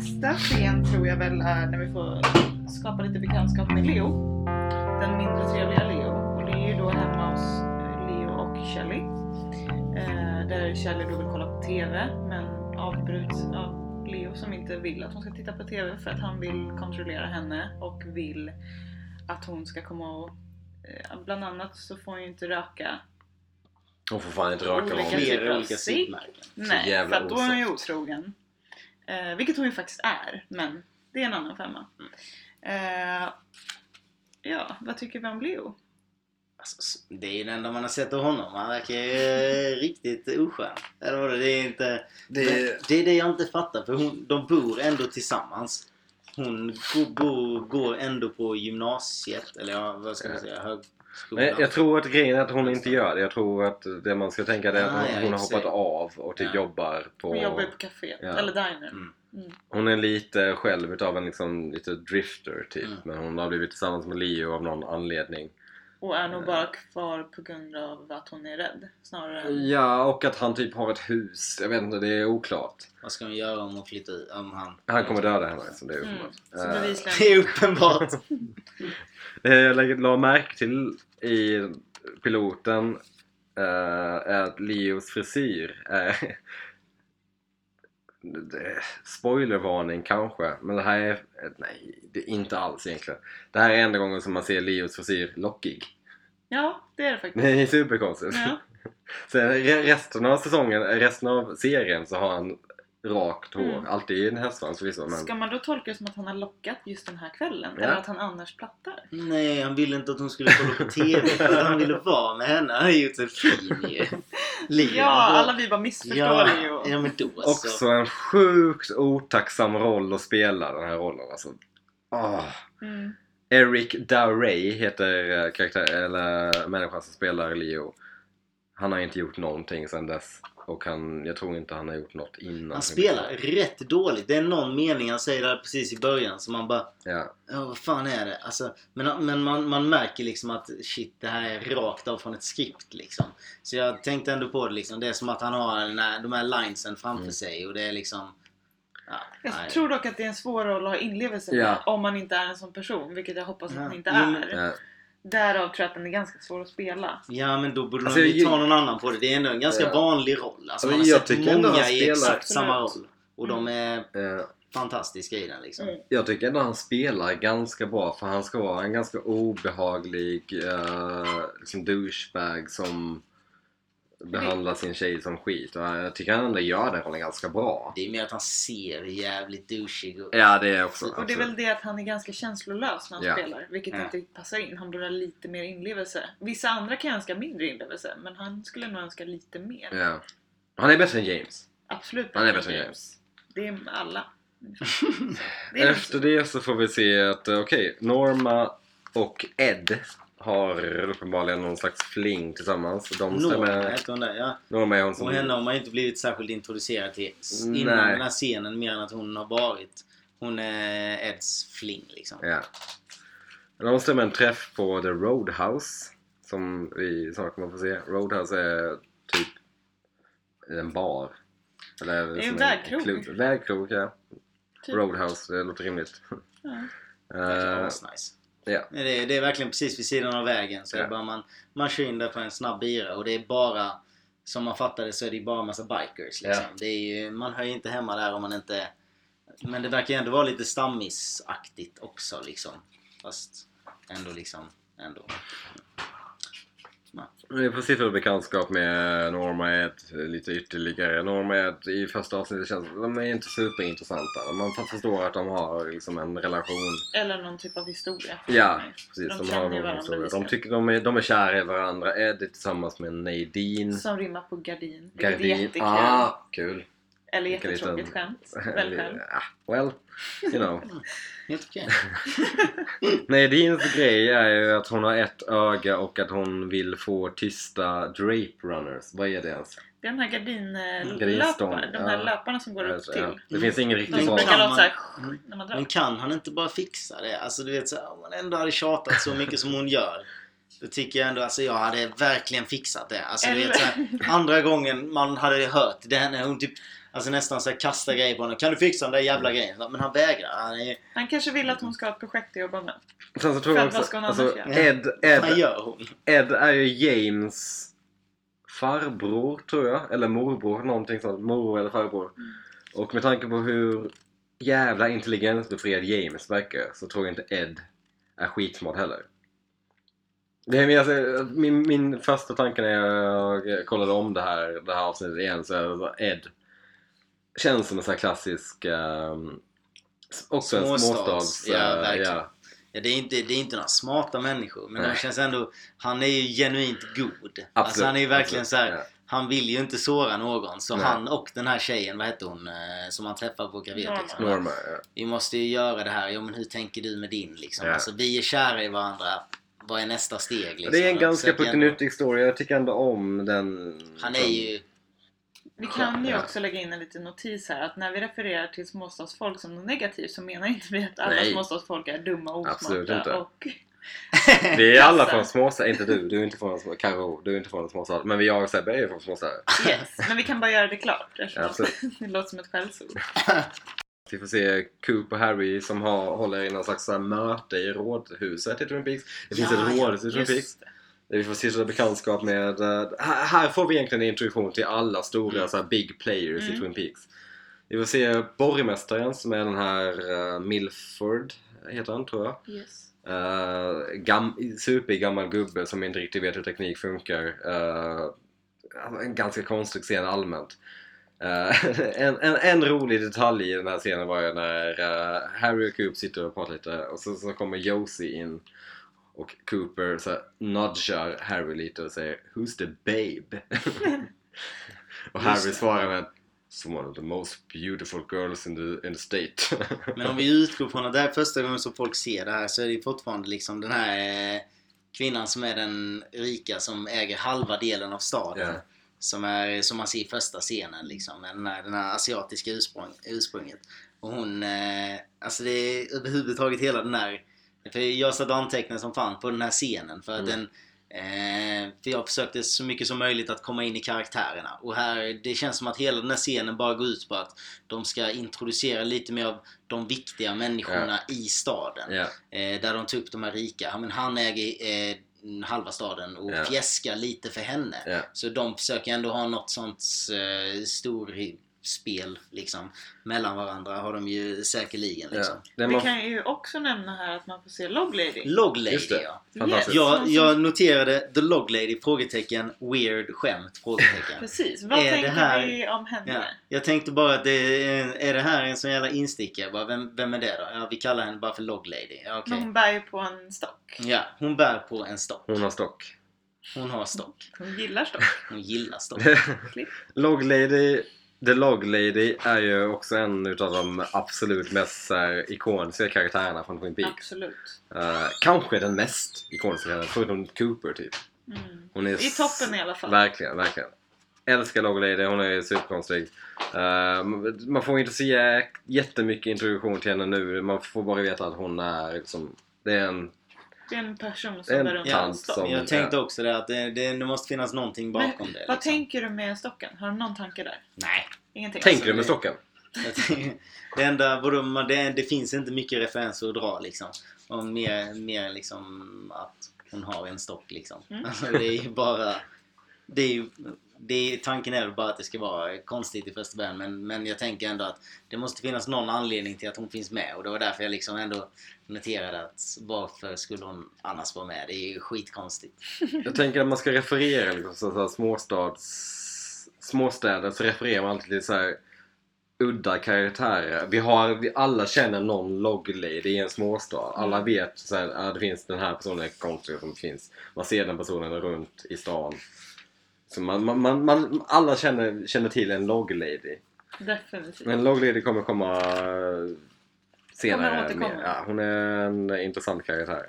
nästa scen tror jag väl är när vi får skapa lite bekantskap med Leo. Den mindre trevliga Leo. Och det är ju då hemma hos eh, Leo och Shelly. Eh, där Shelly då vill kolla på TV men avbryts av Leo som inte vill att hon ska titta på TV för att han vill kontrollera henne och vill att hon ska komma och eh, Bland annat så får hon ju inte röka Hon får fan inte röka Olika någon. typer Flera av olika cigg. Nej, för att då är hon ju otrogen. Eh, vilket hon ju faktiskt är, men det är en annan femma. Eh, ja, vad tycker vi om Leo? Alltså, det är ju det enda man har sett av honom. Han verkar ju eh, riktigt oskön. Eller vadå? Det är inte... Det- Det... det är det jag inte fattar. För hon, de bor ändå tillsammans. Hon går, ändå på gymnasiet. Eller ja, vad ska man säga? Högskolan. Men jag tror att grejen är att hon inte gör det. Jag tror att det man ska tänka det är att Ah, hon, ja, hon har hoppat av och typ Ja. jobbar på... Hon jobbar ju på caféet, Ja. eller diner. Mm. Mm. Hon är lite själv utav en liksom, lite drifter typ. Mm. Men hon har blivit tillsammans med Leo av någon anledning. Och är nog bara kvar på grund av att hon är rädd. Snarare än... Ja, och att han typ har ett hus. Jag vet inte, det är oklart. Vad ska hon göra om hon flyttar ut? Om han... Han kommer döda henne, så det är Mm. uppenbart. Så Eh, bevisligen. Det är uppenbart. Det jag lägger- la märke till i piloten eh, är att Leos frisyr är... Spoilervarning kanske, men det här är... Nej, det är inte alls egentligen. Det här är enda gången som man ser Leos frisyr lockig. Ja, det är det faktiskt. Det är superkonstigt. Ja. Sen re- resten av säsongen, resten av serien så har han rakt hår. Mm. Alltid en hästsvans förvisso men... Ska man då tolka det som att han har lockat just den här kvällen? Ja. Eller att han annars plattar? Nej, han ville inte att hon skulle kolla på TV för att han ville vara med henne. Han har gjort sig fin ju. Ja, alla vi bara missförstår ja, Leo. ja, men då så. Också en sjukt otacksam roll att spela den här rollen alltså. Ah. Mm. Eric Dowray heter eh, karaktär, eller människan som spelar Leo. Han har inte gjort någonting sedan dess. Och han, jag tror inte han har gjort något innan. Han spelar rätt dåligt. Det är någon mening han säger där precis i början som man bara Ja. Ja, vad fan är det? Alltså, men men man, man märker liksom att shit, det här är rakt av från ett skript liksom. Så jag tänkte ändå på det liksom. Det är som att han har den här, de här linesen framför Mm. sig och det är liksom... Ja, Jag nej. tror dock att det är en svår roll att ha inlevelse Ja. om man inte är en sån person, vilket jag hoppas att Ja. man inte är. Ja. Därav tror jag att den är ganska svår att spela. Ja men då borde Alltså, de ju ta någon annan på det. Det är ändå en ganska Ja. vanlig roll. Alltså, man har jag sett många i spelar- exakt samma roll. Och de är Eh, fantastiska i den liksom. Mm. Jag tycker ändå han spelar ganska bra för han ska vara en ganska obehaglig uh, liksom douchebag som behandlar sin tjej som skit. Och jag tycker han ändå gör den rollen ganska bra. Det är mer att han ser jävligt douchig ut. Ja, det är också. Och det är väl det att han är ganska känslolös när han Ja. spelar, vilket Ja. inte passar in. Han borde ha lite mer inlevelse. Vissa andra kan önska mindre inlevelse, men han skulle nog önska lite mer. Ja. Han är bättre än James. Absolut Han är bättre än James. Det är alla. Det är Efter det så får vi se att eh, okej, Norma och Ed har uppenbarligen någon slags fling tillsammans. De Norma hette hon där, ja. Norma är hon som... Och henne har man inte blivit särskilt introducerad till s- Nej. innan den här scenen mer än att hon har varit Hon är Eds fling liksom. Ja. De stämmer en träff på The Roadhouse. Som vi snart kommer att få se. Roadhouse är typ en bar. Eller Det är en vägkrog. klubb. Vägkrog, ja. Typ. Roadhouse, det låter rimligt. Ja. Eh, asnice. Ja. Det, är, det är verkligen precis vid sidan av vägen. Så Ja. bara man, man kör in där på en snabb bira och det är bara som man fattar det så är det bara massa bikers liksom. Ja. Det är ju, man hör ju inte hemma där om man inte... Men det verkar ju ändå vara lite stammisaktigt också liksom. Fast ändå liksom, ändå. Vi får sitta i bekantskap med Norma Ed lite ytterligare. Norma Ed i första avsnittet känns de är inte superintressanta. Man förstår att de har liksom en relation. Eller någon typ av historia. Ja, precis. De De, har någon historia. de, tycker de, är, de är kära i varandra. Ed är tillsammans med Nadine. Som rimmar på gardin. Vilket är Gardin. jättekul. Ah, kul. Eller jättetråkigt liten- skämt. Väl. Ah, well, you know. Helt okej. Nadines grej är ju att hon har ett öga och att hon vill få tysta drape runners. Vad är det ens? Det är de här gardinlöparna. Gardinstång, De här ja. löparna som går upp Alltså, till. ja. Det finns ingen riktig Mm. drar. Men kan han inte bara fixa det? Alltså du vet så här, om man ändå hade tjatat så mycket som hon gör. Då tycker jag ändå, alltså jag hade verkligen fixat det. Alltså du vet så här, andra gången man hade hört det när hon typ alltså nästan så här kasta grejer på honom. Kan du fixa den där jävla grejen? Men han vägrar. Han, är, Han kanske vill att hon ska ha ett projekt att jobba med. Sen så tror För jag att vad också, ska hon alltså, annars göra? Ed, vad Ed, gör hon? Ed är ju James farbror tror jag, eller morbror, någonting sånt. Morbror eller farbror. Mm. Och med tanke på hur jävla intelligensbefriad James verkar så tror jag inte Ed är skitsmart heller. Det är, alltså, min, min första tanke när jag kollade om det här, det här avsnittet igen så är Ed känns som en sån här klassisk um, också en Småstads, ja, eh, verkligen. ja. Ja, det, är inte, det är inte några smarta människor men Nej. de känns ändå... Han är ju genuint god. Alltså han är ju verkligen absolut, så här. ja. Han vill ju inte såra någon så Nej. han och den här tjejen, vad hette hon, eh, som han träffar på Norma. liksom. Norma, ja. Vi måste ju göra det här. Ja men hur tänker du med din liksom? Ja. Alltså vi är kära i varandra. Vad är nästa steg liksom? Det är en Jag ganska puttinuttig story. Jag tycker ändå om den. Han är ju... Vi kan ju Ja. också lägga in en liten notis här att när vi refererar till småstadsfolk som något negativt så menar inte vi att alla Nej. småstadsfolk är dumma och Absolut osmarta inte. och Vi är alla från småstad. Inte du. Du är inte från en små... Karo, du är inte från småstad. Men vi jag och Sebbe är från småstad. yes. Men vi kan bara göra det klart eftersom Absolut. det låter som ett skällsord. Vi får se Coop och Harry som har, håller i någon slags här möte i rådhuset i Twin Peaks. Det finns Ja, ett rådhus i Twin Peaks. Vi får stifta bekantskap med... eh, här, här får vi egentligen en introduktion till alla stora Mm. så här, big players i Mm. Twin Peaks. Vi får se borgmästaren som är den här uh, Milford, heter han tror jag. Yes. Uh, gam, supergammal gubbe som inte riktigt vet hur teknik funkar. Uh, en ganska konstig scen allmänt. Uh, en, en, en rolig detalj i den här scenen var ju när uh, Harry och Coop sitter och pratar lite och så, så kommer Josie in och Cooper så nudgar Harry lite och säger Who's the babe? och Harry svarar med Some one of the most beautiful girls in the, in the state. Men om vi utgår från att det här är första gången som folk ser det här så är det fortfarande liksom den här eh, kvinnan som är den rika som äger halva delen av staden. Ja. Som, är, som man ser i första scenen liksom. med Den här, den här asiatiska ursprung, ursprunget. Och hon, eh, alltså det är överhuvudtaget hela den här för jag satt anteckningar som fan på den här scenen för att Mm. den eh, För jag försökte så mycket som möjligt att komma in i karaktärerna och här, det känns som att hela den här scenen bara går ut på att de ska introducera lite mer av de viktiga människorna i staden. ja. Eh, där de tar upp de här rika. Ja, men han äger eh, halva staden och Ja. fjäskar lite för henne. Ja. Så de försöker ändå ha något sånt eh, stor spel liksom mellan varandra har de ju säkerligen liksom. Ja. Det Vi kan ju också nämna här att man får se Log Lady. Log Lady ja. Fantastiskt. Jag, jag noterade The Log Lady? Frågetecken. Weird skämt? Frågetecken. Precis. Vad Är det tänker här- vi om henne? Ja. Jag tänkte bara att det är, är det här en sån jävla instickare? Vem, vem är det då? Ja, vi kallar henne bara för Log Lady. Ja, okej. Men hon bär ju på en stock. Ja, hon bär på en stock. Hon har stock. Hon har stock. Hon gillar stock. Hon gillar stock. Log Lady, The Log Lady är ju också en utav de absolut mest här, ikoniska karaktärerna från Twin Peaks. Absolut. Eh, kanske den mest ikoniska, förutom Cooper typ. Mm. Hon är I toppen i alla fall. Verkligen, verkligen. Älskar Log Lady, hon är superkonstig. Eh, man får inte se jä- jättemycket introduktion till henne nu, man får bara veta att hon är liksom, det är en en person Det som är en bär runt tant en stock. Jag tänkte också det att det, det, det måste finnas någonting bakom Men det. vad liksom. tänker du med stocken? Har du någon tanke där? Nej. Ingenting? Tänker du det- med stocken? Jag tänker- Det enda, vadå, man- det, det finns inte mycket referenser att dra liksom. Och mer, mer liksom att hon har en stock liksom. Mm. Alltså, det är ju bara... Det är ju, det tanken är väl bara att det ska vara konstigt i första början men, men jag tänker ändå att det måste finnas någon anledning till att hon finns med och det var därför jag liksom ändå noterade att varför skulle hon annars vara med? Det är ju skitkonstigt. Jag tänker att man ska referera liksom, så, här, småstads, småstäder så refererar man alltid till så här udda karaktärer. Vi har, vi alla känner någon log lady i en småstad. Alla Mm. vet att det finns den här personen är konstig som finns. Man ser den personen runt i stan. Så man, man, man, man, alla känner, känner till en log lady. Definitivt. Men log lady kommer komma senare. Kommer mer. Ja, hon är en intressant karaktär.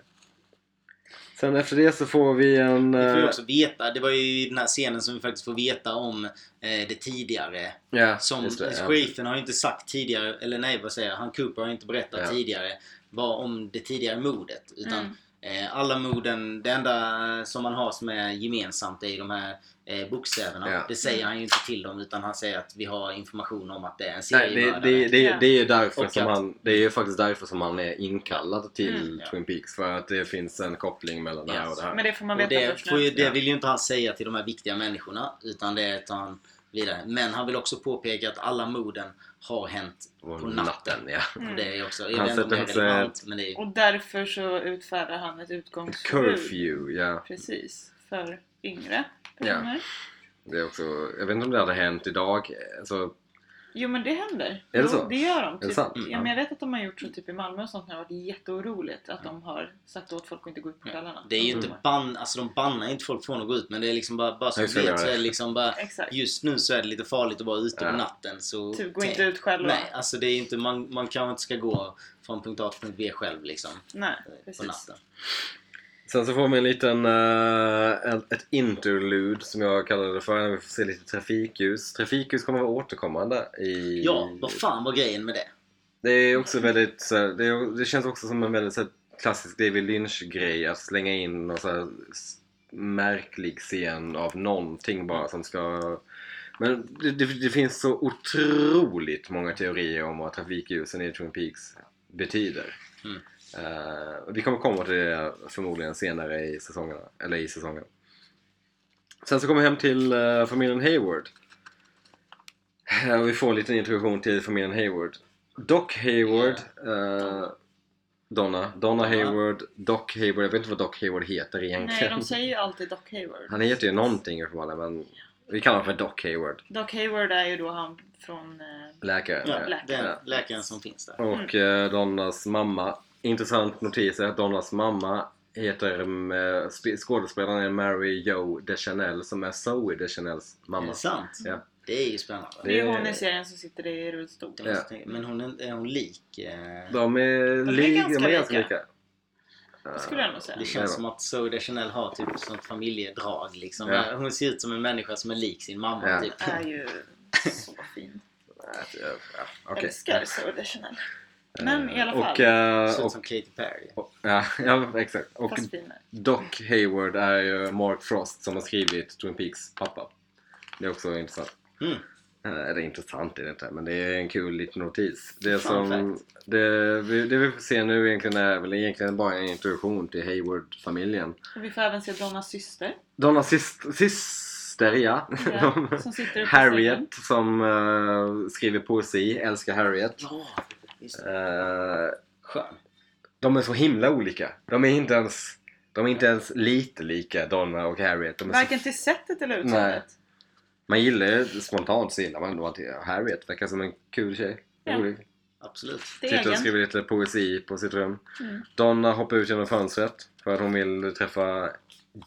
Sen efter det så får vi en... Vi får ju eh, också veta, det var ju i den här scenen som vi faktiskt får veta om eh, det tidigare. Ja, Som just det, ja. sheriffen har ju inte sagt tidigare, eller nej vad säger jag, han Cooper har inte berättat Ja. tidigare vad om det tidigare mordet. Utan Mm. Eh, alla moden, det enda som man har som är gemensamt är de här eh, bokstäverna. Ja. Det säger han ju inte till dem utan han säger att vi har information om att det är en Nej, seriemördare. det, det, det, det är ju därför Och som att- han, det är ju faktiskt därför som han är inkallad till Mm. Ja. Twin Peaks. För att det finns en koppling mellan det här Yes. och det här. Men det får man Och veta det, får nu. ju, det vill ju inte han säga till de här viktiga människorna utan det tar han vidare. Men han vill också påpeka att alla morden har hänt På natten. natten, ja. Mm. Och det är också, jag Han vet inte om det är relevant men det är Och därför så utfärdar han ett utgångsförbud. Curfew, ja. Precis. För yngre Ja. personer. Det är också, jag vet inte om det hade hänt idag. Alltså, Jo men det händer. Är det jo, så? det gör de. det Typ. sant? Ja, men jag vet att de har gjort så typ i Malmö och sånt när det har varit jätteoroligt att de har sagt åt folk att inte gå ut på kvällarna. Det är ju Mm. inte ban, alltså de bannar inte folk från att gå ut men det är liksom bara, bara det, vet så är det liksom bara Exakt. Just nu så är det lite farligt att vara ute Ja. på natten så Typ gå inte ut själva. Nej, alltså det är inte, man, man kanske inte ska gå från punkt A till punkt B själv liksom Nej, på precis. natten. Sen så får vi en liten, eh, ett, interlude som jag kallar det för, när vi får se lite trafikljus. Trafikljus kommer vara återkommande i... Ja, vad fan var grejen med det? Det är också väldigt, så det, det känns också som en väldigt så klassisk David Lynch-grej att slänga in någon så här, märklig scen av någonting bara som ska... Men det, det, det finns så otroligt många teorier om vad trafikljusen i Twin Peaks betyder. Mm. Eh, och vi kommer komma till det förmodligen senare i säsongerna, eller i säsongen. Sen så kommer vi hem till eh, familjen Hayward. Eh, och vi får en liten introduktion till familjen Hayward. Doc Hayward, eh, Donna, Donna Hayward, Doc Hayward. Jag vet inte vad Doc Hayward heter Nej, egentligen. de säger ju alltid Doc Hayward. Han heter ju någonting uppenbarligen men vi kallar honom för Doc Hayward. Doc Hayward är ju då han från... Eh, Läkare. Ja, läkaren. den läkaren som finns där. Och eh, Donnas mamma. Intressant notis är att Donnas mamma heter eh, sp- skådespelaren är Mary Jo DeChanel som är Zoe DeChanels Är mamma. det sant? Ja. Det är ju spännande. det är hon i serien som sitter i rullstol. Jag tänka. Men hon är, är hon lik? Eh, De är, är li- ganska de är ganska lika. lika. Det skulle jag nog säga. Det känns som att Zoe Chanel har typ sånt familjedrag liksom. Ja. Hon ser ut som en människa som är lik sin mamma Ja. typ. är ju så fin. Ja, ja, okej. Älskar Zoe Deschanel. Men i alla fall. Och, eh, Ser ut och, som Katy Perry. och, ja, ja, exakt. Och. Doc Hayward är ju Mark Frost som har skrivit Twin Peaks pappa. Det är också intressant. Mm. Eh, Eller intressant är det inte, men det är en kul liten notis. Det, som, det, vi, det vi får se nu egentligen är väl egentligen bara en introduktion till Hayward-familjen. Och vi får även se Donnas syster. Donnas syst- syster, ja. Ja, som. Harriet som eh, skriver poesi, älskar Harriet. Det. Eh, Skön. de är så himla olika. De är inte ens, de är inte ens lite lika, Donna och Harriet. De är så Varken till sättet eller utseendet. Man gillar ju spontant så gillar man ändå att Harriet verkar som en kul tjej. Ja. Rolig. Absolut. Sitter och skriver lite poesi på sitt rum. Mm. Donna hoppar ut genom fönstret för att hon vill träffa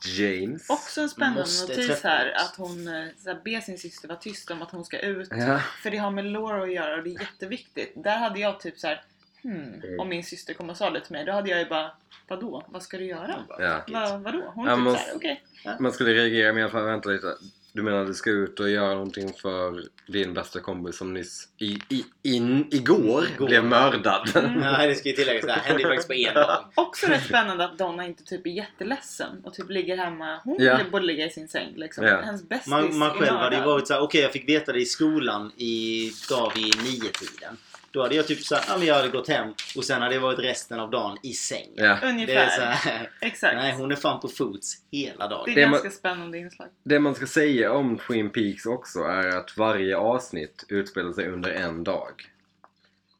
James. Också en spännande Måste notis här att hon eh, så här, ber sin syster vara tyst om att hon ska ut. Ja. För det har med Laura att göra och det är jätteviktigt. Där hade jag typ så här. Hmm, Mm. om min syster kom och sa det till mig, då hade jag ju bara Vadå? Vad ska du göra? Ja. Va, vadå? Hon är Ja, typ men- såhär, okej. Man skulle reagera med att vänta lite. Du menar att du ska ut och göra någonting för din bästa kompis som nyss i, i, in, igår, Igår. blev mördad? Mm. Nej, det ska ju tilläggas. Det här hände ju faktiskt på en dag. Också rätt spännande att Donna inte typ är jätteledsen och typ ligger hemma. Hon Ja. borde ligga i sin säng liksom. Ja. Hennes bästis Man, man själv hade ju varit såhär, okej jag fick veta det i skolan i dag vid nio tiden. Då hade jag typ såhär, ja men jag hade gått hem och sen hade jag varit resten av dagen i sängen. Ja. Det är Ungefär. såhär, Exakt. nej hon är fan på fots hela Det är dagen. Det är ganska spännande inslag. Det man ska säga om Twin Peaks också är att varje avsnitt utspelar sig under en dag.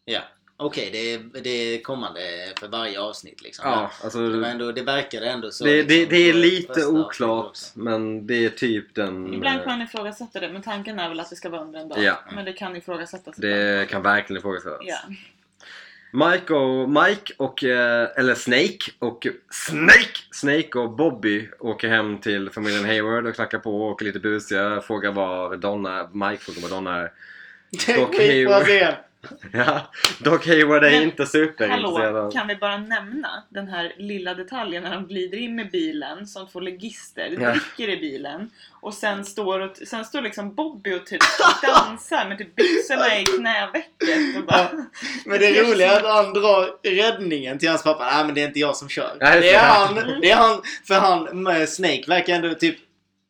Ja. Okej, det, är, det är kommande för varje avsnitt liksom. Ja, alltså... Men Det, var ändå, det verkade ändå så. Det, det, liksom, det är på lite oklart, men det är typ den... Ibland eh, kan man ifrågasätta det men tanken är väl att det ska vara under en dag. Ja. Men det kan ifrågasättas. Det ibland. kan verkligen ifrågasättas. Ja. Mike och Mike och, eh, eller Snake och Snake! Snake och Bobby åker hem till familjen Hayward och knackar på och åker lite busiga. Frågar var Donna, Mike frågar var Donna är. Det är skitbra Hayward. scen! Ja, Doc Hayward är Men, inte superintresserad Hallå, kan vi bara nämna den här lilla detaljen när de glider in med bilen som två legister, Ja. dricker i bilen och sen står, och, sen står liksom Bobby och typ dansar med typ byxorna i knävecket och bara pappa. Men det roliga är att han drar räddningen till hans pappa. Nej men det är inte jag som kör. Nej, det är han. Det är han. För han, med Snake verkar ändå typ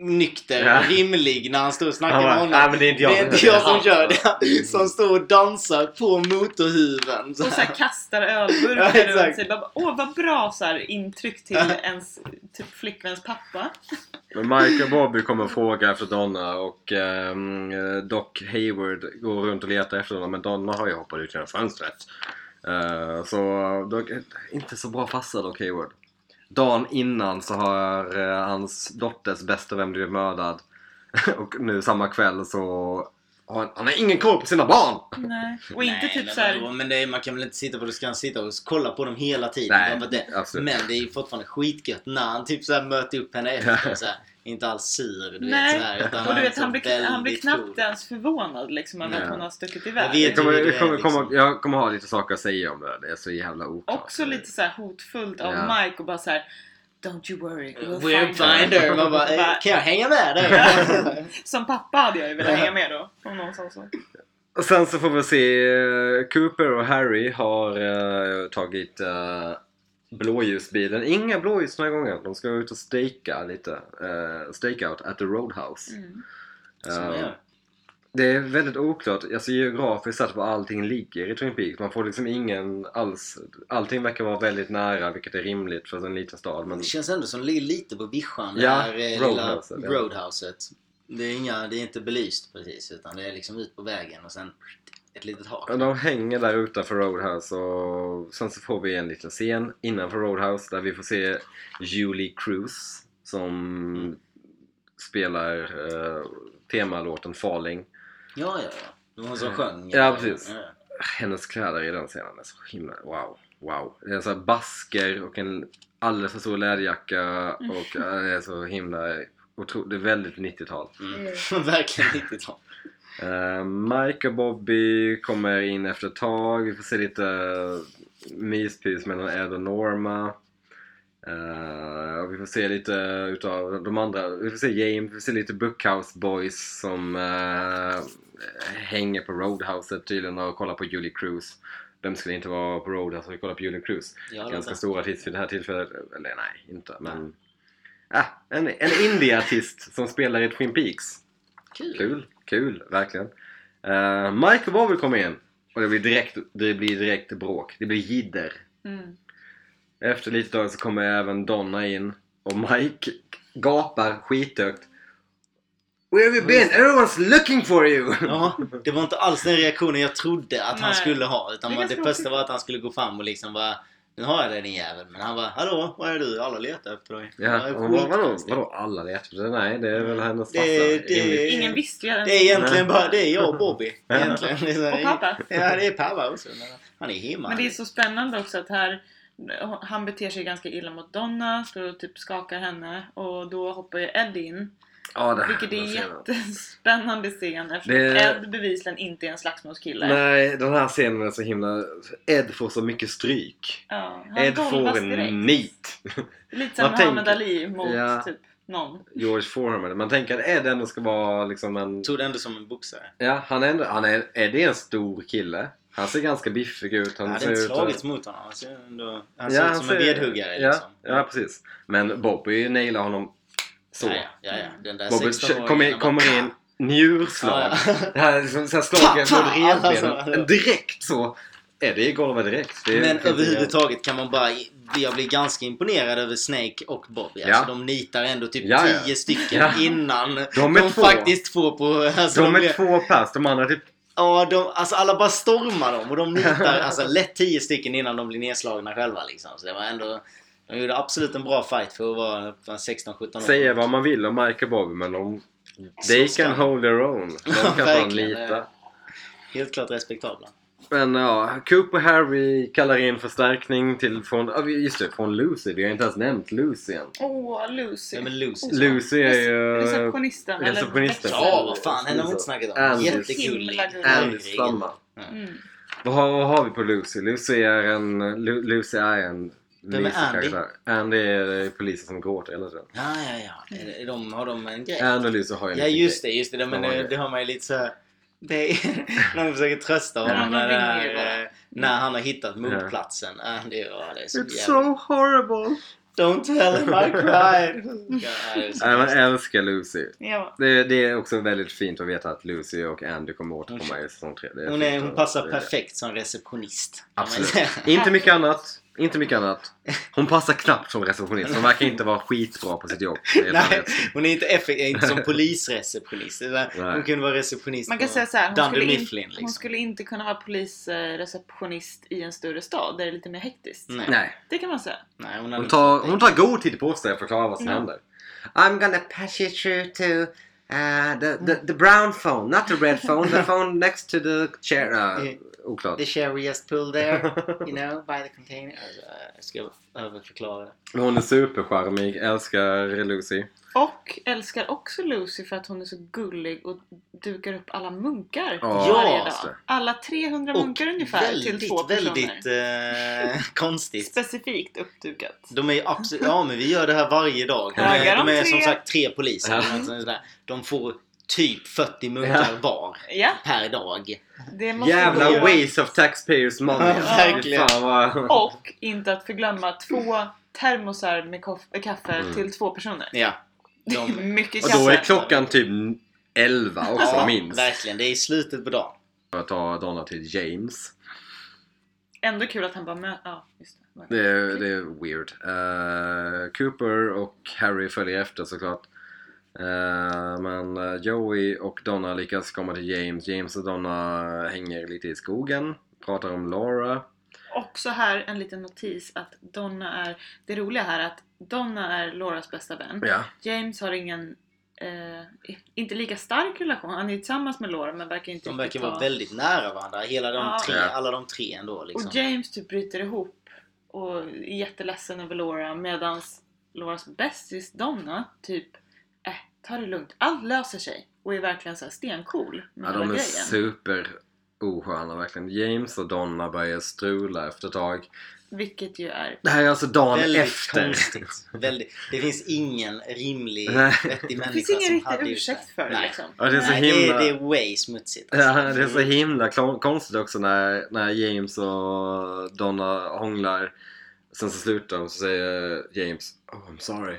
nykter Ja. och rimlig när han står och snackar bara, med honom. "Nej, men det är inte jag det är som inte kör." jag som kör. Det han som står och dansar på motorhuven. Så Och så här kastar Ja, ölburkar exakt. runt sig. Bara, Åh vad bra så här, intryck till ens typ, flickväns pappa. Men Mike och Bobby kommer fråga efter Donna och ehm, Doc Hayward går runt och letar efter Donna men Donna har ju hoppat ut genom fönstret. Eh, så Doc, inte så bra farsa Doc Hayward. Dagen innan så har eh, hans dotters bästa vän blivit mördad. och nu samma kväll så har han, han har ingen koll på sina barn! Nej. Och inte Nej, typ men så här, vadå? Men det är, man kan väl inte sitta på det ska han sitta och kolla på dem hela tiden. Nej, det, men det är ju fortfarande skitgött när han typ så här möter upp henne efter. Så här, inte alls sur. Du vet, Nej. så här, utan Och du vet, han blir, han blir knappt cool. ens förvånad liksom över att hon har stuckit Jag iväg. vet Jag kommer, jag, kommer, är, liksom. kommer, jag kommer ha lite saker att säga om det. Det är så jävla oklart. Också lite så här hotfullt av Ja. Mike och bara så här. Don't you worry, we'll, We'll find her. Man bara, eh, Bara- kan jag hänga med dig? Som pappa hade jag ju velat hänga med då. Om någon sa så. Och sen så får vi se eh, Cooper och Harry har eh, tagit uh, blåljusbilen. Inga blåljus den här gången. De ska ut och stejka lite. Uh, stakeout at the Roadhouse. Mm. Gör. det är väldigt oklart. Alltså geografiskt sett var allting ligger i Twin Peaks. Man får liksom ingen alls... Allting verkar vara väldigt nära vilket är rimligt för en liten stad. Men Det känns ändå som det ligger lite på vischan. Ja, det här eh, lilla roadhouset, ja. roadhouset. Det är, inga, det är inte belyst precis utan det är liksom ut på vägen och sen ett litet hak. Ja, De hänger där utanför Roadhouse och sen så får vi en liten scen innanför Roadhouse där vi får se Julie Cruz som spelar eh, temalåten Falling. Ja, ja, ja. Det var hon som sjöng. Ja, precis. Ja. Hennes kläder i den scenen är så himla wow, wow. Det är så här basker och en alldeles för stor läderjacka och eh, det är så himla otro, det är väldigt 90-tal. Mm. Verkligen 90-tal. Uh, Mike och Bobby kommer in efter ett tag. Vi får se lite uh, myspys mellan Ed och Norma. Uh, och vi får se lite utav de andra. Vi får se James, vi får se lite Bookhouse Boys som uh, hänger på Roadhouset tydligen och kollar på Julie Cruz. Vem skulle inte vara på Roadhouse och kolla på Julie Cruz? Ja, Ganska det- stor artist vid det här tillfället. Eller nej, inte. Men... Ah, en, en indie-artist som spelar i Twin Peaks. Kul. Kul, kul, verkligen. Uh, Mike och Bobby kommer in och det blir direkt, det blir direkt bråk. Det blir jidder. Mm. Efter lite tag så kommer även Donna in och Mike gapar skithögt. Where have you been? Everyone's looking for you! Ja, det var inte alls den reaktionen jag trodde att han Nej. skulle ha. Utan Det första var att han skulle gå fram och liksom bara Nu har jag dig din jävel. Men han bara Hallå, var är du? Alla letar efter dig. Ja, Jag vadå, vadå alla letar efter det? Nej, det är väl hennes Det- farsa. det- rimligt. Ingen visste ju ens. Det är egentligen bara det är jag och Bobby. Egentligen. Det Och pappa. Ja, det är pappa också. Men han är hemma. Men det är så spännande också att här han beter sig ganska illa mot Donna, står och typ skakar henne och då hoppar ju Ed in. Ja, det- Vilket är en jättespännande scen eftersom Det- Ed bevisligen inte är en slagsmålskille. Nej, den här scenen är så himla... Ed får så mycket stryk. Ja, han Ed får en direkt. nit. Lite som Muhammad Ali mot Ja. typ någon. George Foreman. Man tänker att Ed ändå ska vara liksom en... Tog det ändå som en boxare. Ja, han är ändå... Han är, Ed är en stor kille. Han ser ganska biffig ut. Han ser hade inte ut slagits mot honom. Han ser, ändå, han Ja, ser han ut som en ser- vedhuggare ja, liksom. Ja, precis. Men Bobby nailar honom så. Ja, ja, ja, ja. Den där Bobby 16-åringen kommer in, bara- kommer in njurslag. Ja, ja. Det här är liksom så här slagen mot revbenen. ja. Direkt så. Är det i golvet direkt. Är- Men överhuvudtaget kan man bara... Jag blir ganska imponerad över Snake och Bobby. Alltså Ja. de nitar ändå typ Ja, ja. 10 stycken Ja. innan De är de två. faktiskt får på... Alltså, De är blir- två pass, de andra typ... Ja, de, alltså alla bara stormar dem och de nitar alltså lätt 10 stycken innan de blir nedslagna själva liksom. Så det var ändå... De gjorde absolut en bra fight för att vara för 16-17 år. Säga vad man vill om Mike och Bobby men de... They can hold their own. De kan fan lita. Helt klart respektabla. Men ja, Coop och Harry kallar in förstärkning till från... Just det, från Lucy. Vi har inte ens nämnt Lucy än. Åh, Lucy. Ja, men Lucy. Lucy är ju... Receptionisten. receptionisten. Ja, vad fan. Henne har vi inte snackat om. Andy. Jättegullig. Andys mamma. Mm. Vad har, vad har vi på Lucy? Lucy är en... Lu, Lucy är en... Vem är Andy? Andy är polisen som gråter hela tiden. Ja, ja, ja. Är, de, har de en grej? Andy och Lucy har ju en Ja just det, just det. Men De har det, har man ju lite så Det är, någon försöker trösta honom när, de när han har hittat mordplatsen. Ja. det, är, det är så It's jävla... so horrible! Don't tell him I cried! Ja, så man älskar Lucy. Ja. Det, det är också väldigt fint att veta att Lucy och Andy kommer återkomma i säsong 3. Det hon, är, hon passar perfekt som receptionist. Absolut. Inte mycket annat. Inte mycket annat. Hon passar knappt som receptionist. Hon verkar inte vara skitbra på sitt jobb. Nej, hon är inte, effektiv, inte som polisreceptionist. Hon kunde vara receptionist Man kan säga så här, hon skulle, in, Mifflin. hon Liksom. skulle inte kunna vara polisreceptionist i en större stad där det är lite mer hektiskt. Nej. Nej. Det kan man säga. Nej, hon, Hon tar, hon tar god tid på sig att förklara vad som Ja. händer. I'm gonna pass you through to uh, the, the, the brown phone, not the red phone, the phone next to the chair. Uh, oklart. The cherry just pulled there, you know, by the container. Alltså, jag ska överförklara det. Hon är supercharmig, älskar Lucy. Och älskar också Lucy för att hon är så gullig och dukar upp alla munkar Ja, varje dag. Alla 300 Och munkar ungefär till två personer. väldigt eh, konstigt. Specifikt uppdukat. De är ju absolut, ja men vi gör det här varje dag. De är, de de är tre? som sagt tre poliser. Ja. eller något sånt där. De får typ 40 munkar Ja. var Ja, per dag. det måste Jävla gå. waste of taxpayers money. Ja, verkligen. Fan vad... Och inte att förglömma två termosar med koff- kaffe Mm. till två personer. Ja. Det är De, mycket Och då är klockan typ 11 också ja, minst. verkligen. Det är i slutet på dagen. Jag tar Donna till James. Ändå kul att han bara möter... Ja, just det. Det är, det är weird. Eh, Cooper och Harry följer efter såklart. Eh, men eh, Joey och Donna lyckas komma till James. James och Donna hänger lite i skogen. Pratar om Laura. Också här en liten notis att Donna är... Det roliga här är att Donna är Lauras bästa vän. Ja. James har ingen... Eh, inte lika stark relation. Han är tillsammans med Laura men verkar inte De verkar vara väldigt nära varandra. Hela de Ja. tre, alla de tre ändå liksom. Och James typ bryter ihop och är jätteledsen över Laura medan Lauras bästis Donna typ äh, ta det lugnt, allt löser sig och är verkligen så här stencool med ja, hela de är grejen. super osköna verkligen. James och Donna börjar strula efter ett tag. Vilket ju är... Det här är alltså dagen Väldigt efter. konstigt. Väldigt, det finns ingen rimlig, vettig människa Det finns ingen som riktig ursäkt det. för det liksom. Ja, det är så Nej, det, himla... är, det är way smutsigt. alltså. Ja, det är så himla konstigt också när, när James och Donna hånglar. Sen så slutar de så säger James Oh I'm sorry.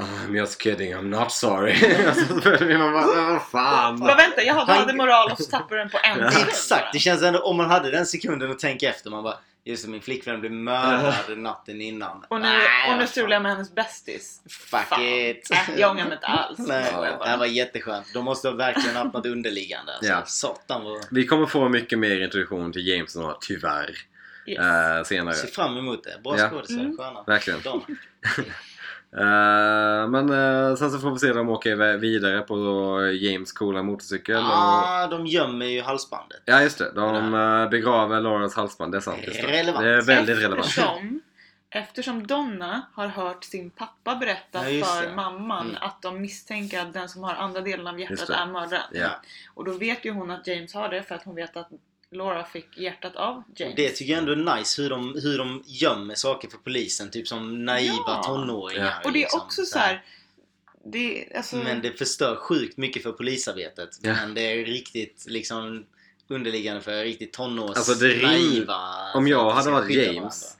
I'm just kidding, I'm not sorry. alltså, man bara, vad fan. Bara vänta, jag hade, Han- hade moral och så tappar den på en Ja. sekund Exakt! Det känns ändå, om man hade den sekunden att tänka efter, man bara Just det, min flickvän blev mördad natten innan. Och nu, och nu strular jag med hennes bästis. Fuck Fan. it! Äh, jag ångrar mig inte alls. Nej, jag det var jätteskönt. De måste ha verkligen haft något underliggande. Alltså. Ja. Satan vad... Vi kommer få mycket mer introduktion till James och tyvärr. Yes. eh, senare. Ser fram emot det. Bra Ja. skådisar, Mm. sköna. Verkligen. Eh, men eh, sen så får vi se dem åka iväg vidare på James coola motorcykel. Och, Ja, de gömmer ju halsbandet. ja just det, de eh, begraver Lawrence halsband. Det är sant. Det. Relevant. det är väldigt relevant. Eftersom, eftersom Donna har hört sin pappa berätta Ja, för det. mamman Mm. att de misstänker att den som har andra delen av hjärtat är mördaren. Ja. Och då vet ju hon att James har det för att hon vet att Laura fick hjärtat av James. Det tycker jag ändå är nice hur de, hur de gömmer saker för polisen. Typ som naiva Ja. tonåringar. Ja. och det är liksom, också så här. Det, alltså, Men det förstör sjukt mycket för polisarbetet. Ja. Men det är riktigt liksom underliggande för riktigt tonårs Alltså, det rim- naiva. om jag hade varit James.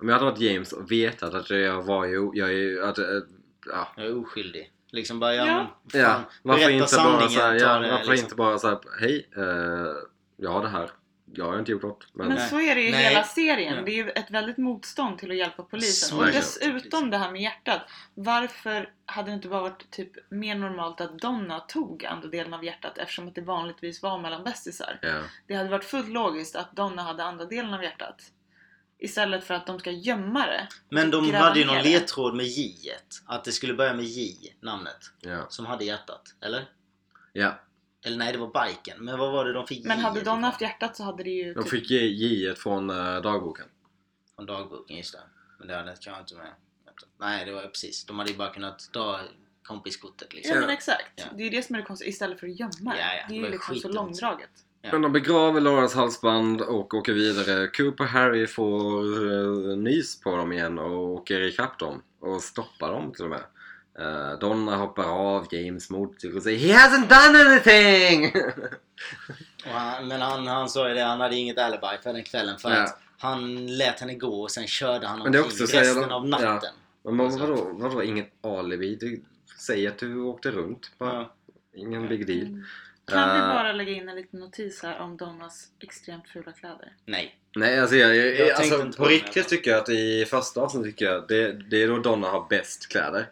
Om jag hade varit James och vetat att jag var ju... Jag är, att, eh, ja. Jag är oskyldig. Liksom bara, ja, Ja. men, ja. fan, Varför inte bara sanningen, såhär, ja, varför liksom. inte bara såhär, hej, eh, jag har det här. Jag har inte gjort något. Men, Men Nej. så är det ju Nej. hela serien. Ja. Det är ju ett väldigt motstånd till att hjälpa polisen. Så och dessutom det här med hjärtat. Varför hade det inte bara varit typ mer normalt att Donna tog andra delen av hjärtat eftersom att det vanligtvis var mellan bästisar? ja. Det hade varit fullt logiskt att Donna hade andra delen av hjärtat. Istället för att de ska gömma det. Men de Gräva hade ju någon ledtråd med J. Att det skulle börja med J, namnet. Ja. Som hade hjärtat. Eller? ja. Eller nej, det var biken. Men vad var det de fick Men J hade ifrån? haft hjärtat så hade det ju De typ... fick J från eh, dagboken. Från dagboken, just det. Men det hade jag inte med. Nej, det var precis. De hade ju bara kunnat ta kompiskortet liksom. Ja men exakt. Ja. Det är ju det som är det konstiga. Istället för att gömma det. Ja, ja, det är ju var liksom så långdraget. Ja. Men de begraver Lauras halsband och åker vidare. Cooper och Harry får uh, nys på dem igen och åker ikapp dem. Och stoppar dem till och med. Eh, Donna hoppar av James motorcykel och säger He hasn't done anything! Och han, men han, han sa ju det, han hade inget alibi för den kvällen för Ja. att han lät henne gå och sen körde han Men det är omkring också så resten jävla- av natten. Men vad- Alltså. vadå, vadå inget alibi? Du säger att du åkte runt. Bara. Ja. Ingen big deal. Mm. Kan vi Eh, bara lägga in en liten notis här om Donnas extremt fula kläder? Nej. Nej, alltså, jag, jag, Jag alltså på riktigt men- tycker jag att i första avsnittet tycker jag det, det är då Donna har bäst kläder.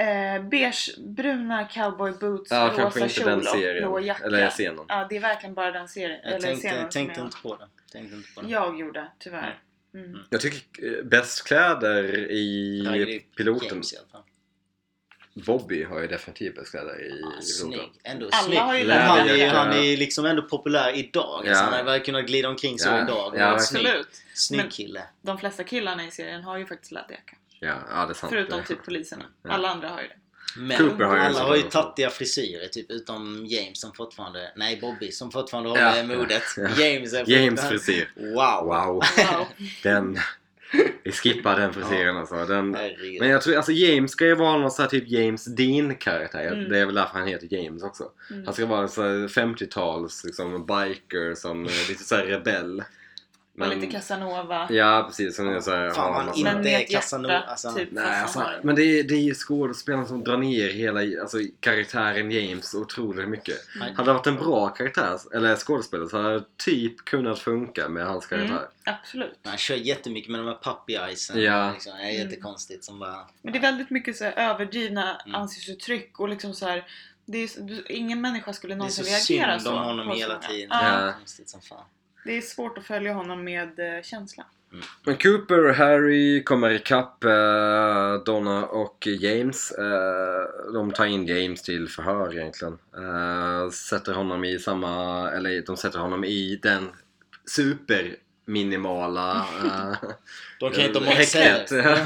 Eh, beige, bruna cowboy boots, Ja, rosa kjol den och blå jacka. Eller scenen. Ja, det är verkligen bara den serien. Jag eller tänkte, scenen tänkte inte på det. Tänkte inte på det. jag, jag gjorde, tyvärr. Mm. Jag tycker eh, bäst kläder i det piloten. James i alla fall. Bobby har ju definitivt bäst kläder i piloten. snygg. Ändå Alla snygg. har ju Men han, är, han är liksom ändå populär idag. Ja. Alltså, han hade kunnat glida omkring så Ja. idag och Ja, snygg. Absolut. Snygg Men- kille. De flesta killarna i serien har ju faktiskt läderjacka. Ja, ja, det är sant. Förutom typ poliserna. Ja. Alla andra har ju det. Men Cooper har ju alla har ju tattiga frisyrer typ utom James som fortfarande, nej Bobby som fortfarande Ja. håller modet. Ja. James är James frisyr. Wow! Wow. Wow. Den... Vi skippar den frisyren alltså. Den... Herregud. Men jag tror, alltså James ska ju vara någon sån här typ James Dean karaktär. Mm. Det är väl därför han heter James också. Mm. Han ska vara en sån här 50-tals liksom, biker som är lite såhär rebell. Och lite Casanova. Ja precis, som är såhär... Fan, man inte Men är Casanova, alltså. typ. Nej, alltså, men det är, det är ju skådespelaren som drar ner hela alltså, karaktären James otroligt mycket. Mm. Hade det varit en bra karaktär, eller skådespelare, så hade det typ kunnat funka med hans karaktär. Mm, absolut. Han kör jättemycket med de här puppy eyesen. Ja. Liksom. Det är Mm. jättekonstigt som bara... Men det är väldigt mycket så här överdrivna Mm. ansiktsuttryck och liksom så här. Det är, ingen människa skulle Det är någonsin så reagera synd så. om honom hela tiden. Ja, Ja. Konstigt som fan. Det är svårt att följa honom med eh, känsla. Men Cooper och Harry kommer ikapp eh, Donna och James. Eh, de tar in James till förhör egentligen. Eh, sätter honom i samma, eller de sätter honom i den Super! Superminimala eh, De kan ju inte ha många häktet. celler.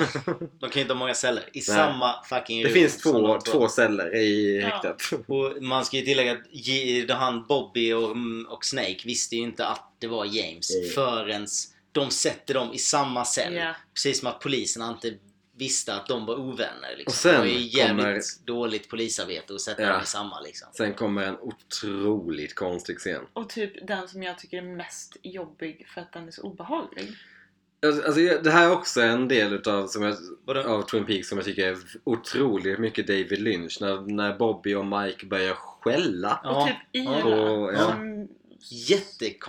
De kan inte ha många celler. I samma fucking Det rum finns som två, de två celler i Ja. häktet. Och man ska ju tillägga att han Bobby och, och Snake visste ju inte att det var James Mm. förrän de sätter dem i samma cell. Ja. Precis som att poliserna inte visste att de var ovänner. Liksom. Och sen det var ju jävligt kommer- dåligt polisarbete att sätta Ja. dem i samma liksom. Sen kommer en otroligt konstig scen. Och typ den som jag tycker är mest jobbig för att den är så obehaglig. Alltså, alltså, det här är också en del utav, som jag, av Twin Peaks som jag tycker är otroligt mycket David Lynch. När, när Bobby och Mike börjar skälla. Ja. Och typ Ira. Och- ja. Som,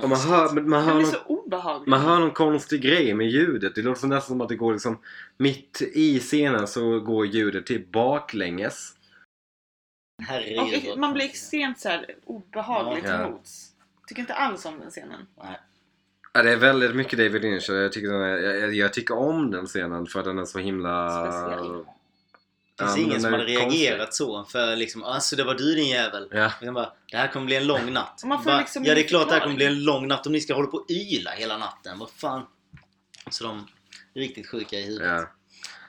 Och man hör, Jättekonstigt. men man, hör någon, man hör någon konstig grej med ljudet. Det låter nästan som att det går liksom mitt i scenen så går ljudet typ baklänges. Herregud. och man blir extremt så här obehagligt Ja. emots. Tycker inte alls om den scenen. Nej. Ja, det är väldigt mycket David Lynch jag tycker, den är, jag, jag tycker om den scenen för att den är så himla... Speciell. Det finns Ja, ingen som hade reagerat så för liksom alltså det var du din jävel. Ja. Bara, det här kommer bli en lång natt. Och man får bara, liksom ja det är klart det här kommer bli en lång natt om ni ska hålla på och yla hela natten. Vad fan. Så de är riktigt sjuka i huvudet. Ja.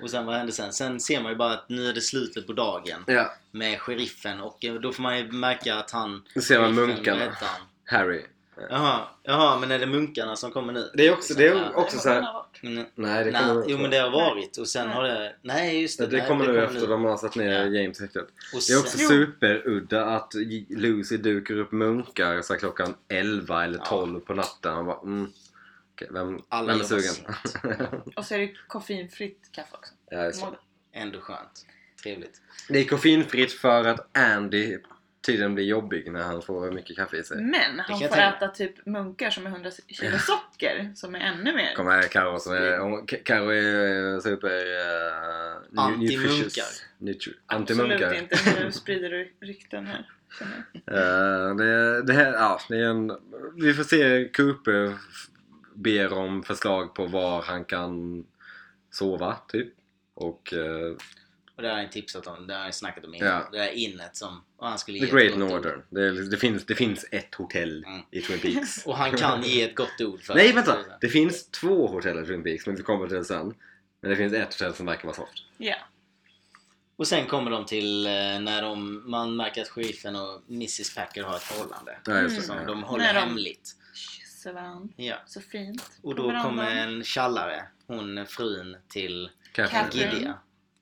Och sen vad hände sen? Sen ser man ju bara att nu är det slutet på dagen ja. med sheriffen och eh, då får man ju märka att han... Nu ser man munkarna. Harry. Jaha, jaha, men är det munkarna som kommer nu? Det är också, det är också så här... Mm, Nej, det nej, kommer jo men det har varit och sen Nej. har det... Nej just det. det, nej, kommer nu efter de har satt ner Ja. James häktet. Det är också Jo. superudda att Lucy dukar upp munkar så här klockan 11 eller Ja. 12 på natten. Och bara, mm, okej, vem, Alla vem är sugen? Och så är det koffeinfritt kaffe också. ja, det. Ändå skönt. Trevligt. det är koffeinfritt för att Andy tydligen blir jobbig när han får mycket kaffe i sig. Men han får tänka. äta typ munkar som är 100 kilo socker. Som är ännu mer. Kommer här Karo som är, Karo är super... Uh, Anti-munkar. Absolut Anti-munkar. inte. Nu sprider du rykten här. Eh, det, det här, ja, det är en... Vi får se Cooper ber om förslag på var han kan sova, typ. Och uh, Och det har jag tipsat om. Det har jag snackat om innan. Ja. Det där innet som... Och han skulle The ge Great. Northern. Det, det, finns, det finns ett hotell Mm. i Twin Peaks. Och han kan ge ett gott ord för Nej, det. vänta! Det finns två hotell i Twin Peaks, men vi kommer till det sen. Men det finns ett hotell som verkar vara soft. Ja. Och sen kommer de till eh, när de, man märker att sheriffen och Mrs Packer har ett förhållande. Ja, just det. Som Ja. de håller När de- hemligt. Kysser varandra. Ja. Så fint. Och då kommer en tjallare, hon frun till Catherine. Catherine.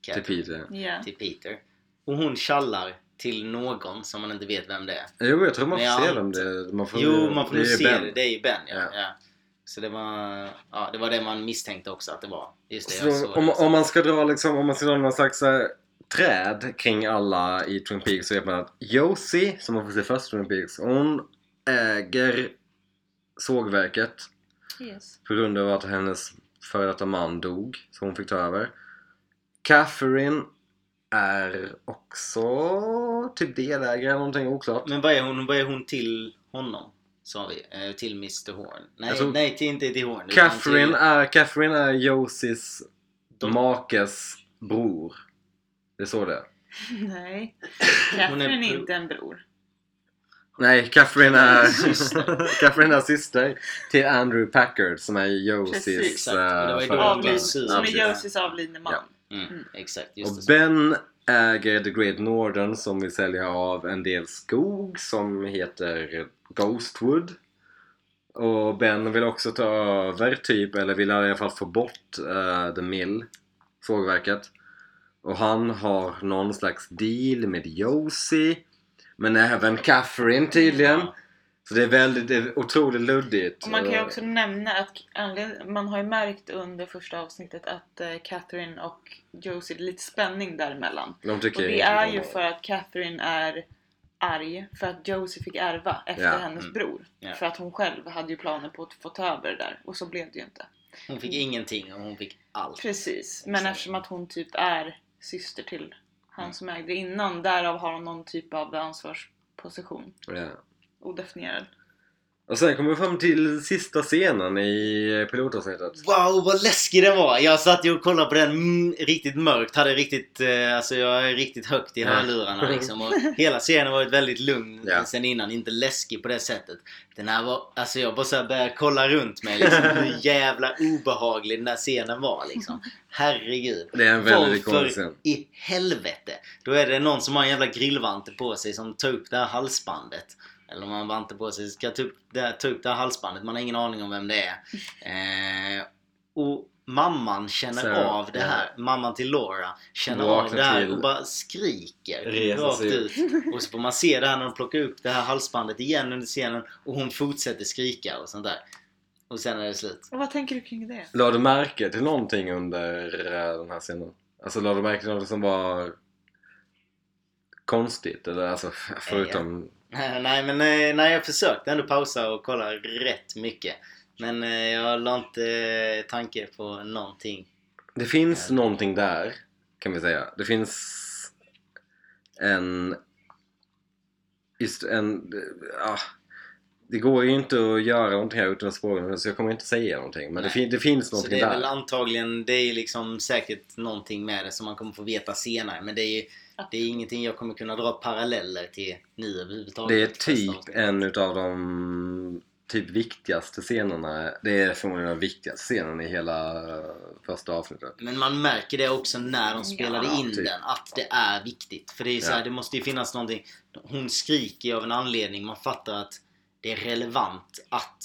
Gideon. Till Peter. Ja. Till Peter. och hon tjallar till någon som man inte vet vem det är. Jo, jag tror man får jag se vem det man får, Jo, man får nog är se Ben. det. Det är ju Ben, ja. Ja. ja. Så det var, ja, det var det man misstänkte också att det var. Just det, Så jag såg om, det. om man ska dra liksom, om man ska dra någon slags så här, träd kring alla i Twin Peaks så vet man att Josie, som man får se först i Twin Peaks, hon äger sågverket Yes. på grund av att hennes före detta man dog, så hon fick ta över. Catherine är också typ delägare eller någonting oklart. Men vad är hon, vad är hon till honom? Sa vi. Eh, till Mr Horn. Nej, tror- nej till, inte till Horn. Catherine till- är, Catherine är Josies De- makes bror. Det är så det är. Nej. Är Catherine är bro- inte en bror. Nej, Catherine är. Catherine är syster till Andrew Packard som är Josies Precis, exakt. Och det var ju eh, då Avlid, som är Josies avlidne man. Ja. Mm, exakt, just Och. Ben äger The Great Northern som vill sälja av en del skog som heter Ghostwood. Och Ben vill också ta över typ, eller vill i alla fall få bort eh, The Mill, sågverket. Och han har någon slags deal med Josie. Men även Catherine tydligen. Så det är väldigt, det är otroligt luddigt. Och man kan ju Eh, också nämna att man har ju märkt under första avsnittet att eh, Catherine och Josie, det är lite spänning däremellan. De Och det är ju för att Catherine är arg för att Josie fick ärva efter Ja. hennes Mm. bror. Ja. För att hon själv hade ju planer på att få ta över det där och så blev det ju inte. Hon fick ingenting och hon fick allt. Precis, men Exakt. eftersom att hon typ är syster till han Mm. som ägde innan, därav har hon någon typ av ansvarsposition. Ja. Odefinierad. Och sen kommer vi fram till sista scenen i pilotavsnittet. Wow vad läskig den var! Jag satt ju och kollade på den mm, riktigt mörkt, hade riktigt, eh, alltså jag är riktigt högt i Ja. hörlurarna liksom. Och hela scenen var väldigt lugn Ja. sen innan, inte läskig på det sättet. Den här var, alltså jag bara så här började kolla runt mig liksom, hur jävla obehaglig den där scenen var liksom. Herregud. Det är en väldigt konstig scen. i helvete? Då är det någon som har en jävla grillvante på sig som tar upp det här halsbandet. Eller om man vante på sig ska ta upp, det ta upp det här halsbandet. Man har ingen aning om vem det är. Eh, och mamman känner Så, av det ja. här. Mamman till Laura känner av det här och bara skriker rakt ut. Och så får man se det här när de plockar upp det här halsbandet igen under scenen och hon fortsätter skrika och sånt där. Och sen är det slut. Och vad tänker du kring det? La du märke till någonting under eh, den här scenen? Alltså la du märke till något som var konstigt? Eller alltså förutom... Nej men eh, nej, jag försökte ändå pausa och kolla rätt mycket. Men eh, jag la inte eh, tanke på någonting. Det finns Ja. någonting där, kan vi säga. Det finns en... Just en... Ja, det går ju inte att göra någonting här utan att spåra så jag kommer inte säga någonting. Men det, fin- det finns Så någonting det är väl där. antagligen, det är liksom säkert någonting med det som man kommer få veta senare. Men det är ju det är ingenting jag kommer kunna dra paralleller till nu överhuvudtaget. Det är typ en utav de typ viktigaste scenerna. Det är förmodligen den viktigaste scenen i hela eh, första avsnittet. Men man märker det också när de spelade Ja, in typ. den, att det är viktigt. För det är så här, Ja. det måste ju finnas någonting. Hon skriker av en anledning, man fattar att det är relevant att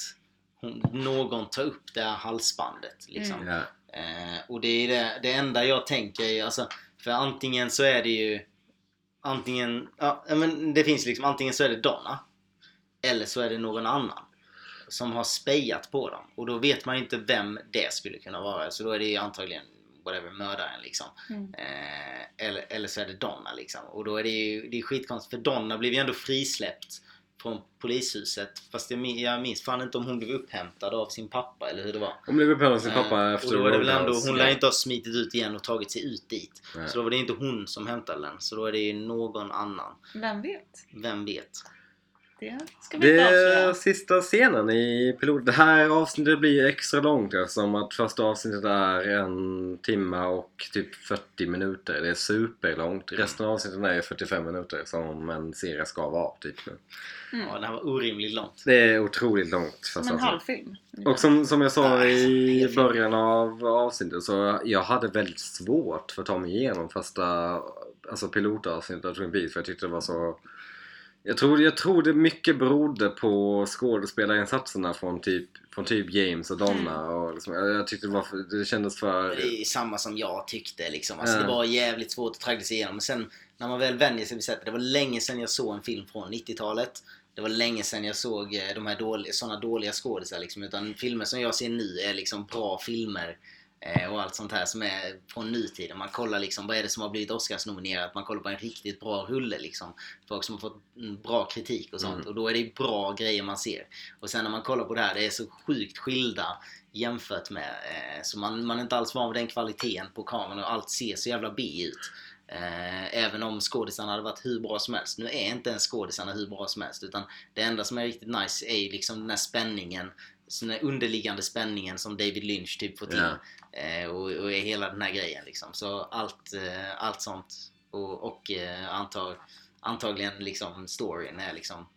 hon, någon tar upp det här halsbandet. Liksom. Mm. Ja. Eh, och det är det, det enda jag tänker är, alltså, för antingen så är det ju Antingen, ja men det finns liksom, antingen så är det Donna Eller så är det någon annan Som har spejat på dem. Och då vet man inte vem det skulle kunna vara. Så då är det ju antagligen whatever, mördaren liksom. Mm. eh, eller, eller så är det Donna liksom. Och då är det ju det är skitkonstigt för Donna blev ju ändå frisläppt från polishuset fast jag, min- jag minns fan inte om hon blev upphämtad av sin pappa eller hur det var Hon blev upphämtad av sin pappa Eh, efter och då var det väl ändå, hon lär inte ha smitit ut igen och tagit sig ut dit. Nej. Så då var det inte hon som hämtade den. Så då är det ju någon annan. Vem vet? Vem vet? Det ska vi Det inte är avslöja. sista scenen i pilot. Det här avsnittet blir extra långt eftersom att första avsnittet är en timme och typ 40 minuter. Det är superlångt. Resten av avsnittet är 45 minuter som en serie ska vara typ. Mm. Ja, det här var orimligt långt. Det är otroligt långt Som en halvfilm. Och som, som jag sa i början av avsnittet så jag hade väldigt svårt för att ta mig igenom första alltså pilotavsnittet av Twin Peaks för jag tyckte det var så Jag tror, jag tror det mycket berodde på skådespelarinsatserna från typ, från typ James och Donna. Mm. Och liksom, jag, tyckte det, var för, det kändes för... Det är samma som jag tyckte liksom. Alltså, Ja. Det var jävligt svårt att traggla sig igenom. Men sen när man väl vänjer sig vid sättet. Det var länge sedan jag såg en film från 90-talet. Det var länge sedan jag såg eh, de här dåliga, såna dåliga skådisar liksom. Utan filmer som jag ser nu är liksom bra filmer. Eh, och allt sånt här som är från nutiden. Man kollar liksom, vad är det som har blivit Oscarsnominerat? Man kollar på en riktigt bra rulle liksom. Folk som har fått bra kritik och sånt. Mm. Och då är det bra grejer man ser. Och sen när man kollar på det här, det är så sjukt skilda jämfört med. Eh, så man, man är inte alls van vid den kvaliteten på kameran och allt ser så jävla B ut. Eh, även om skådisarna hade varit hur bra som helst. Nu är inte ens skådisarna hur bra som helst. Utan det enda som är riktigt nice är liksom den här spänningen. Så Den här underliggande spänningen som David Lynch typ får till. Ja. Eh, och, och hela den här grejen liksom. Så allt, eh, allt sånt. Och, och eh, antar, antagligen liksom storyn är liksom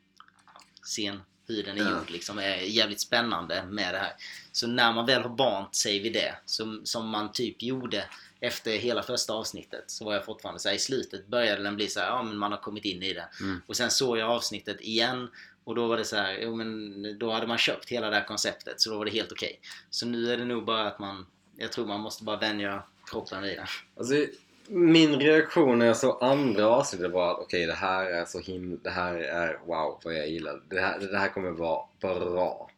scen hur den är Ja. gjord liksom är jävligt spännande med det här. Så när man väl har vant sig vid det, som, som man typ gjorde efter hela första avsnittet, så var jag fortfarande så här, i slutet började den bli så här, ja men man har kommit in i det. Mm. Och sen såg jag avsnittet igen och då var det så här, jo men då hade man köpt hela det här konceptet så då var det helt okej. Så nu är det nog bara att man, jag tror man måste bara vänja kroppen vid det. Alltså, min reaktion när jag såg andra avsnittet var att okej det här är så himla... Det här är wow vad jag gillar. Det här, det här kommer vara bra.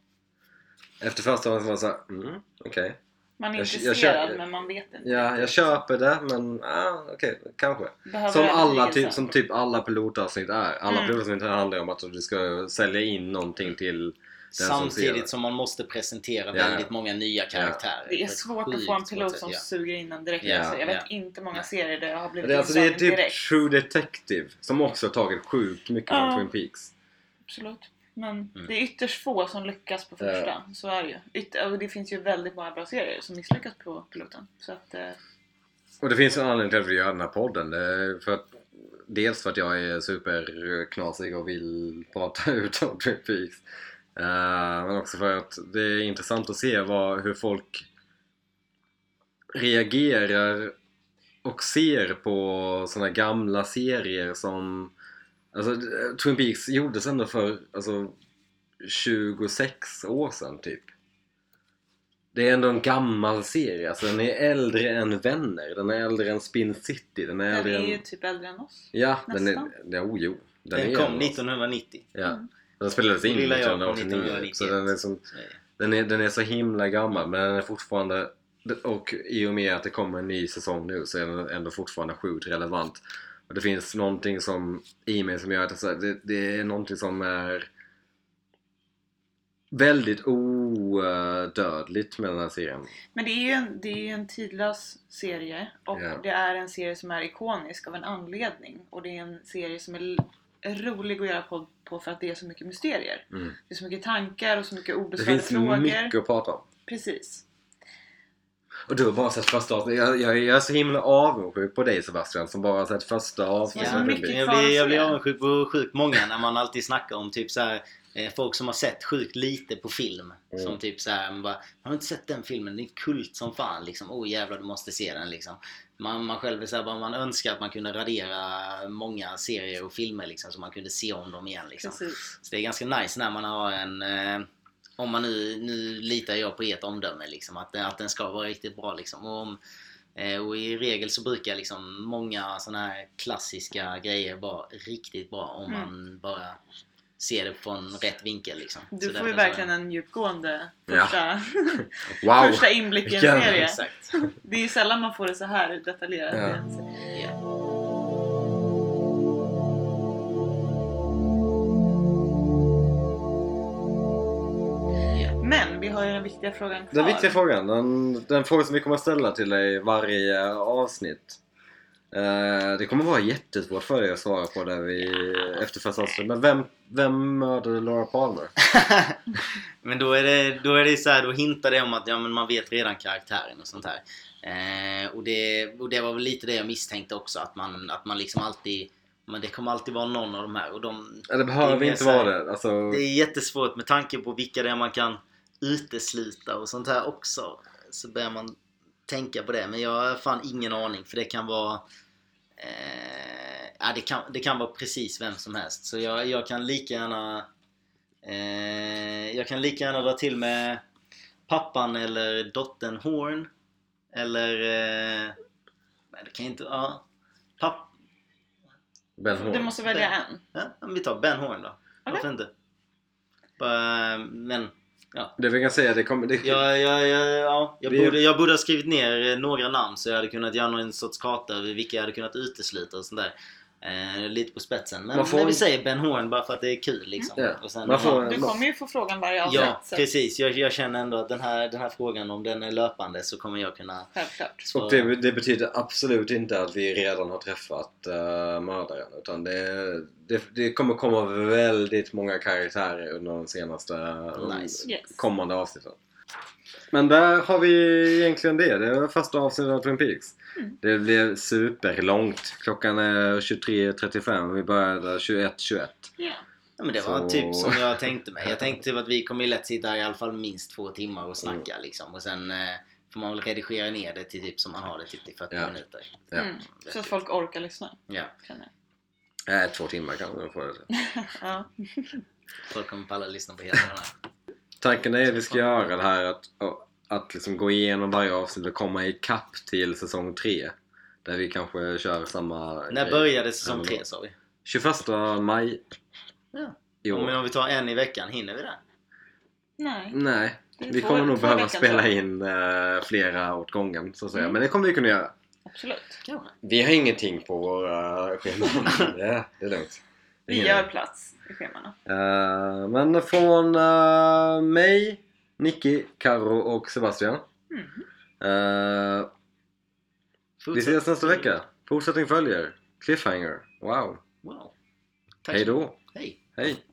Efter första avsnittet var det såhär, mm, okej. Man är Jag- jag intresserad kör- men man vet inte. Ja, jag köper det men ah, okej, kanske. Behöver Som alla, typ, som typ alla pilotavsnitt är. Alla Mm. pilotavsnitt handlar om att du ska sälja in någonting till som Samtidigt det. som man måste presentera Ja. väldigt många nya karaktärer. Det är svårt att få en pilot som ja. suger in en direkt. Ja, alltså, jag vet ja. inte många Ja. serier där jag har blivit Det alltså, det är typ direkt. True Detective som också har tagit sjukt mycket Ja. från Twin Peaks. Absolut. Men Mm. det är ytterst få som lyckas på första. Så är det ju. Yt- och det finns ju väldigt många bra serier som misslyckas på piloten. Så att, eh, Och det finns en anledning till att vi gör den här podden. För att, dels för att jag är superknasig och vill prata ut om Twin Peaks. Eh, men också för att det är intressant att se vad, hur folk reagerar och ser på såna gamla serier som... Alltså Twin Peaks gjordes ändå för alltså, 26 år sedan typ. Det är ändå en gammal serie, alltså den är äldre än Vänner, den är äldre än Spin City, den är den äldre är än... ju typ äldre än oss. Ja, den är... nästan. Ja, oh, jo. Den, Den är kom äldre än oss. 1990. Ja. Mm. Den spelades in Lilla jag kom 1989, 1991. så den är, som, den, är, den är så himla gammal men den är fortfarande och i och med att det kommer en ny säsong nu så är den ändå fortfarande sjukt relevant. Och det finns någonting som i mig som gör att det, det, det är någonting som är väldigt odödligt med den här serien. Men det är ju en, det är en tidlös serie och Ja. det är en serie som är ikonisk av en anledning. Och det är en serie som är rolig att göra på, på för att det är så mycket mysterier. Mm. Det är så mycket tankar och så mycket Det obesvarade finns frågor. mycket att prata om. Precis. Och du har bara sett första avsnittet. Jag, jag, jag är så himla avundsjuk på dig Sebastian som bara har sett första avsnittet. Ja, Jag blir, jag blir avundsjuk på sjukt många när man alltid snackar om typ så här, eh, folk som har sett sjukt lite på film. Mm. Som typ så här, man bara, har du inte sett den filmen? Det är kult som fan liksom. Oh jävlar du måste se den liksom. Man, man själv är så här, bara, man önskar att man kunde radera många serier och filmer liksom så man kunde se om dem igen liksom. Precis. Så det är ganska nice när man har en eh, om man nu, nu litar jag på ert omdöme liksom, att, att den ska vara riktigt bra liksom. Och, om, eh, och i regel så brukar liksom många sådana här klassiska grejer vara riktigt bra om Mm. man bara ser det från rätt vinkel liksom. Du Så får ju verkligen en djupgående Ja. första, Wow! första inblick i en serie. Exakt. Det är ju sällan man får det så här detaljerat. Ja. i en serie. Ja. Ja. Den viktiga frågan kvar. Den viktiga frågan, den, den frågan som vi kommer att ställa till dig varje avsnitt. Eh, det kommer vara jättesvårt för dig att svara på det vi, efter första avsnittet. Men vem, vem mördade Laura Palmer? Men då är det, då är det så här, då hintar det om att ja, men man vet redan karaktären och sånt här. Eh, och, det, och det var väl lite det jag misstänkte också, att man, att man liksom alltid men det kommer alltid vara någon av de här och de, Ja, det Det behöver mer inte vara det. Alltså, Det är jättesvårt med tanke på vilka det är man kan utesluta och sånt här också. Så börjar man tänka på det. Men jag har fan ingen aning för det kan vara Eh, ja, det, kan, det kan vara precis vem som helst. Så jag, jag kan lika gärna eh, Jag kan lika gärna dra till med pappan eller dottern Horn. Eller... Eh, nej, det kan inte... Ja. Papp... Ben Du Horn. måste välja en. Ja, vi tar Ben Horn då. Varför inte? Bara, men... Ja. Det vi kan säga, det kommer... Det, Jag, jag, jag, ja, jag, Vi- borde, jag borde ha skrivit ner eh, några namn så jag hade kunnat göra någon sorts karta över vilka jag hade kunnat utesluta och sånt där. Eh, lite på spetsen. Men, Man får- men vi säger Ben Horn bara för att det är kul liksom. Ja, Och sen, får- Du kommer ju få frågan varje avsnitt. Ja, så precis. Jag, jag känner ändå att den här, den här frågan, om den är löpande så kommer jag kunna Självklart. Och det, det betyder absolut inte att vi redan har träffat uh, mördaren. Utan det, det, det kommer komma väldigt många karaktärer under de senaste uh, Nice. Yes. kommande avsnitten. Men där har vi egentligen det. Det var första avsnittet av Twin Peaks. Mm. Det blev superlångt. Klockan är 23.35. Vi började 21.21. Ja. Ja, men det var Så- typ som jag tänkte mig. Jag tänkte typ att vi kommer ju lätt sitta här i alla fall minst två timmar och snacka Mm. liksom. Och sen eh, får man väl redigera ner det till typ som man har det typ till 40 Ja. minuter. Ja. Mm. Så att folk orkar lyssna. Ja. Äh, två timmar kanske får det. Ja. Folk kommer palla lyssna på hela den här. Tanken är att vi ska göra det här att, att liksom gå igenom varje avsnitt och komma i kapp till säsong 3. Där vi kanske kör samma När grej. började säsong Ja, 3 men sa vi? 21 maj Ja. i år. Men om vi tar en i veckan, hinner vi det? Nej. Nej, Det vi två- kommer nog behöva spela in eh, flera åt gången så att säga. Mm. Men det kommer vi kunna göra. Absolut. Kanske. Vi har ingenting på våra scheman. ja, det är lugnt. Vi gör plats i schemana. Eh, men från eh, mig, Nicky, Karo och Sebastian. Mm. Eh, vi ses nästa vecka. Fortsättning följer. Cliffhanger. Wow. Wow. Hej då. Hej. Hej.